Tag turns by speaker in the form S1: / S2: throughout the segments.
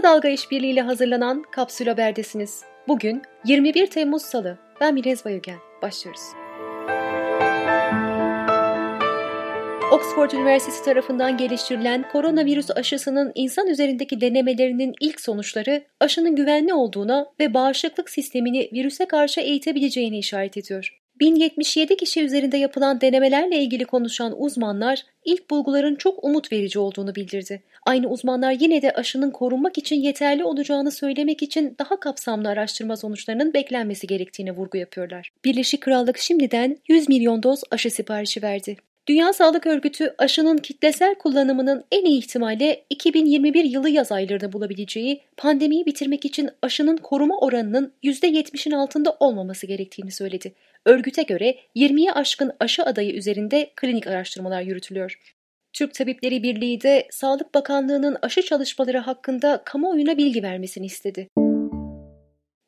S1: Kısa Dalga işbirliğiyle hazırlanan Kapsül Haber'desiniz. Bugün 21 Temmuz Salı. Ben Mirez Bayülgen. Başlıyoruz. Oxford Üniversitesi tarafından geliştirilen koronavirüs aşısının insan üzerindeki denemelerinin ilk sonuçları aşının güvenli olduğuna ve bağışıklık sistemini virüse karşı eğitebileceğini işaret ediyor. 1077 kişi üzerinde yapılan denemelerle ilgili konuşan uzmanlar ilk bulguların çok umut verici olduğunu bildirdi. Aynı uzmanlar yine de aşının korunmak için yeterli olacağını söylemek için daha kapsamlı araştırma sonuçlarının beklenmesi gerektiğine vurgu yapıyorlar. Birleşik Krallık şimdiden 100 milyon doz aşı siparişi verdi. Dünya Sağlık Örgütü aşının kitlesel kullanımının en iyi ihtimalle 2021 yılı yaz aylarında bulabileceği pandemiyi bitirmek için aşının koruma oranının %70'in altında olmaması gerektiğini söyledi. Örgüte göre 20'ye aşkın aşı adayı üzerinde klinik araştırmalar yürütülüyor. Türk Tabipleri Birliği de Sağlık Bakanlığı'nın aşı çalışmaları hakkında kamuoyuna bilgi vermesini istedi.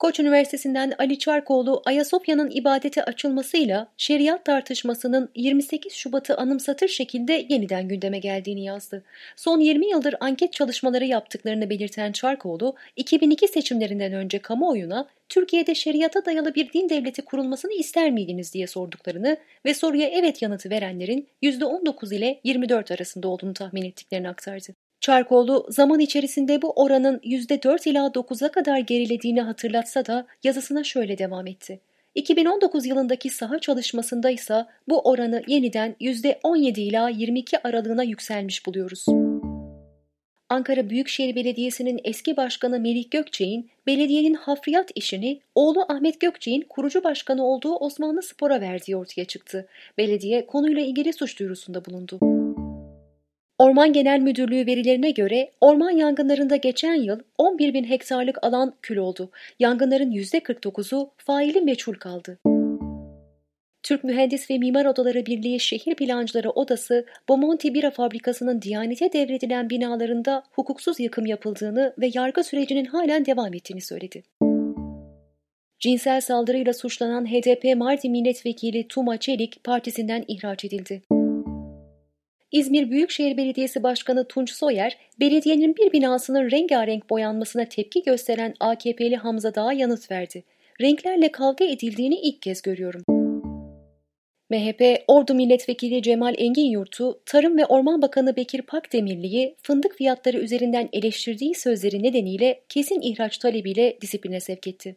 S1: Koç Üniversitesi'nden Ali Çarkoğlu, Ayasofya'nın ibadete açılmasıyla şeriat tartışmasının 28 Şubat'ı anımsatır şekilde yeniden gündeme geldiğini yazdı. Son 20 yıldır anket çalışmaları yaptıklarını belirten Çarkoğlu, 2002 seçimlerinden önce kamuoyuna Türkiye'de şeriata dayalı bir din devleti kurulmasını ister miydiniz diye sorduklarını ve soruya evet yanıtı verenlerin %19 ile 24 arasında olduğunu tahmin ettiklerini aktardı. Çarkoğlu zaman içerisinde bu oranın %4 ila 9'a kadar gerilediğini hatırlatsa da yazısına şöyle devam etti. 2019 yılındaki saha çalışmasında ise bu oranı yeniden %17 ila 22 aralığına yükselmiş buluyoruz. Ankara Büyükşehir Belediyesi'nin eski başkanı Melih Gökçek'in belediyenin hafriyat işini oğlu Ahmet Gökçek'in kurucu başkanı olduğu Osmanlı Spor'a verdiği ortaya çıktı. Belediye konuyla ilgili suç duyurusunda bulundu. Orman Genel Müdürlüğü verilerine göre orman yangınlarında geçen yıl 11 bin hektarlık alan kül oldu. Yangınların %49'u faili meçhul kaldı. Türk Mühendis ve Mimar Odaları Birliği Şehir Plancıları Odası, Bomonti Bira Fabrikası'nın Diyanet'e devredilen binalarında hukuksuz yıkım yapıldığını ve yargı sürecinin halen devam ettiğini söyledi. Cinsel saldırıyla suçlanan HDP Mardin Milletvekili Tuma Çelik partisinden ihraç edildi. İzmir Büyükşehir Belediyesi Başkanı Tunç Soyer, belediyenin bir binasının rengarenk boyanmasına tepki gösteren AKP'li Hamza Dağ'a yanıt verdi. Renklerle kavga edildiğini ilk kez görüyorum. MHP Ordu Milletvekili Cemal Engin Yurt'u Tarım ve Orman Bakanı Bekir Pakdemirli'yi fındık fiyatları üzerinden eleştirdiği sözleri nedeniyle kesin ihraç talebiyle disipline sevk etti.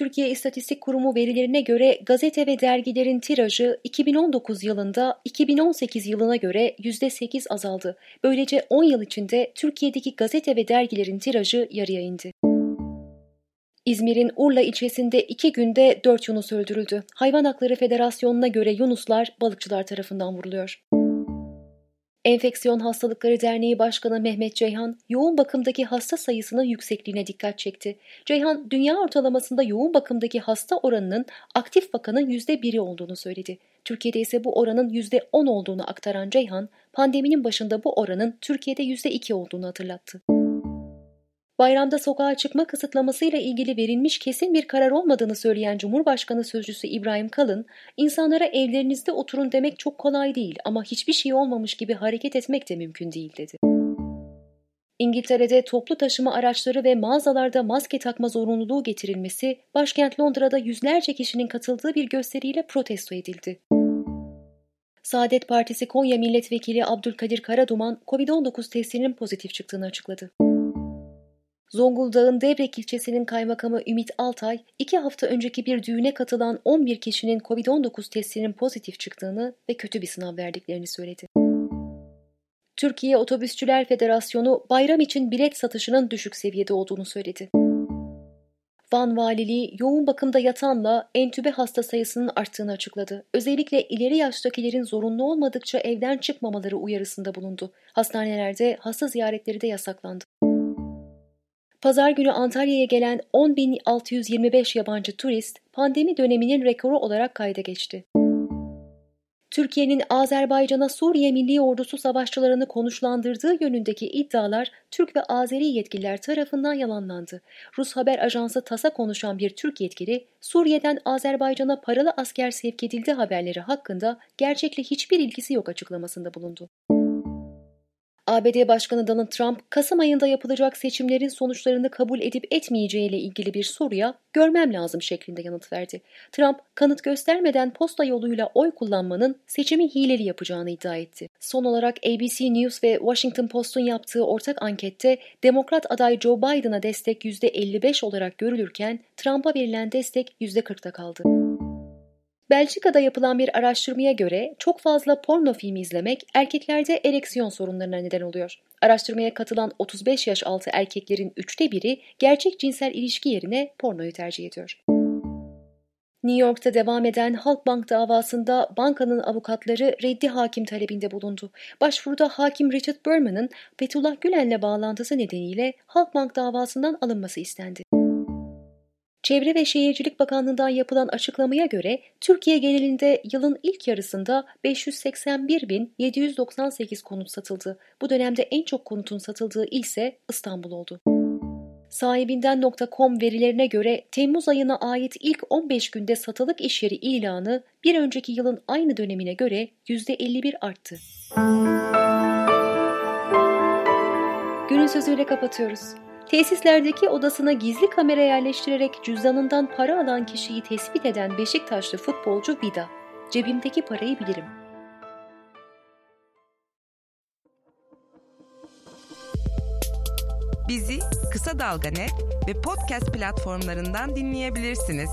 S1: Türkiye İstatistik Kurumu verilerine göre gazete ve dergilerin tirajı 2019 yılında 2018 yılına göre %8 azaldı. Böylece 10 yıl içinde Türkiye'deki gazete ve dergilerin tirajı yarıya indi. İzmir'in Urla ilçesinde iki günde 4 yunus öldürüldü. Hayvan Hakları Federasyonu'na göre yunuslar balıkçılar tarafından vuruluyor. Enfeksiyon Hastalıkları Derneği Başkanı Mehmet Ceyhan, yoğun bakımdaki hasta sayısının yüksekliğine dikkat çekti. Ceyhan, dünya ortalamasında yoğun bakımdaki hasta oranının aktif vakanın %1'i olduğunu söyledi. Türkiye'de ise bu oranın %10 olduğunu aktaran Ceyhan, pandeminin başında bu oranın Türkiye'de %2 olduğunu hatırlattı bayramda sokağa çıkma kısıtlamasıyla ilgili verilmiş kesin bir karar olmadığını söyleyen Cumhurbaşkanı Sözcüsü İbrahim Kalın, insanlara evlerinizde oturun demek çok kolay değil ama hiçbir şey olmamış gibi hareket etmek de mümkün değil dedi. İngiltere'de toplu taşıma araçları ve mağazalarda maske takma zorunluluğu getirilmesi, başkent Londra'da yüzlerce kişinin katıldığı bir gösteriyle protesto edildi. Saadet Partisi Konya Milletvekili Abdülkadir Karaduman, COVID-19 testinin pozitif çıktığını açıkladı. Zonguldak'ın Devrek ilçesinin kaymakamı Ümit Altay, iki hafta önceki bir düğüne katılan 11 kişinin COVID-19 testinin pozitif çıktığını ve kötü bir sınav verdiklerini söyledi. Türkiye Otobüsçüler Federasyonu bayram için bilet satışının düşük seviyede olduğunu söyledi. Van Valiliği yoğun bakımda yatanla entübe hasta sayısının arttığını açıkladı. Özellikle ileri yaştakilerin zorunlu olmadıkça evden çıkmamaları uyarısında bulundu. Hastanelerde hasta ziyaretleri de yasaklandı. Pazar günü Antalya'ya gelen 10.625 yabancı turist pandemi döneminin rekoru olarak kayda geçti. Türkiye'nin Azerbaycan'a Suriye Milli Ordusu savaşçılarını konuşlandırdığı yönündeki iddialar Türk ve Azeri yetkililer tarafından yalanlandı. Rus haber ajansı TAS'a konuşan bir Türk yetkili, Suriye'den Azerbaycan'a paralı asker sevk edildi haberleri hakkında gerçekle hiçbir ilgisi yok açıklamasında bulundu. ABD Başkanı Donald Trump, Kasım ayında yapılacak seçimlerin sonuçlarını kabul edip etmeyeceğiyle ilgili bir soruya görmem lazım şeklinde yanıt verdi. Trump, kanıt göstermeden posta yoluyla oy kullanmanın seçimi hileli yapacağını iddia etti. Son olarak ABC News ve Washington Post'un yaptığı ortak ankette Demokrat aday Joe Biden'a destek %55 olarak görülürken Trump'a verilen destek %40'ta kaldı. Belçika'da yapılan bir araştırmaya göre çok fazla porno filmi izlemek erkeklerde ereksiyon sorunlarına neden oluyor. Araştırmaya katılan 35 yaş altı erkeklerin üçte biri gerçek cinsel ilişki yerine pornoyu tercih ediyor. New York'ta devam eden Halkbank davasında bankanın avukatları reddi hakim talebinde bulundu. Başvuruda hakim Richard Berman'ın Fethullah Gülen'le bağlantısı nedeniyle Halkbank davasından alınması istendi. Çevre ve Şehircilik Bakanlığı'ndan yapılan açıklamaya göre Türkiye genelinde yılın ilk yarısında 581.798 konut satıldı. Bu dönemde en çok konutun satıldığı il ise İstanbul oldu. Sahibinden.com verilerine göre Temmuz ayına ait ilk 15 günde satılık iş yeri ilanı bir önceki yılın aynı dönemine göre %51 arttı. Günün sözüyle kapatıyoruz. Tesislerdeki odasına gizli kamera yerleştirerek cüzdanından para alan kişiyi tespit eden Beşiktaşlı futbolcu Vida. Cebimdeki parayı bilirim.
S2: Bizi Kısa Dalga Net ve podcast platformlarından dinleyebilirsiniz.